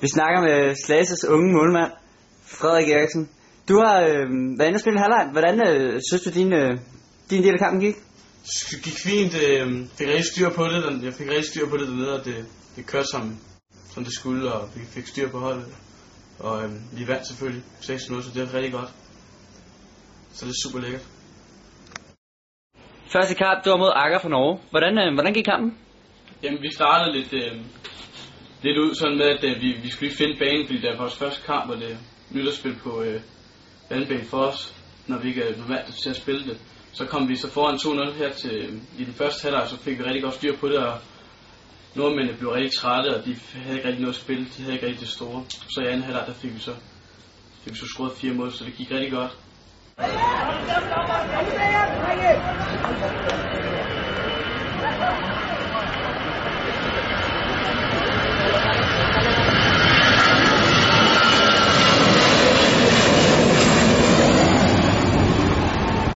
Vi snakker med Slases unge målmand, Frederik Eriksen. Du har øh, været inde og spille halvleg. Hvordan øh, synes du, din, øh, din del af kampen gik? Det gik fint. Øh, fik rigtig styr på det. Jeg fik rigtig styr på det dernede, og det, det kørte som, som det skulle, og vi fik styr på holdet. Og øh, vi vandt selvfølgelig 6-0, så det er rigtig godt. Så det er super lækkert. Første kamp, du var mod Akker fra Norge. Hvordan, øh, hvordan gik kampen? Jamen, vi startede lidt, øh, lidt ud sådan med, at øh, vi, vi skulle lige finde banen, fordi det er vores første kamp, og det er nyt at spille på øh, vandbanen for os, når vi ikke er normalt til at spille det. Så kom vi så foran 2-0 her til, øh, i den første halvleg, så fik vi rigtig godt styr på det, og nordmændene blev rigtig trætte, og de havde ikke rigtig noget at spille, de havde ikke rigtig det store. Så i anden halvleg, der fik vi så, fik vi så scoret fire mål, så det gik rigtig godt.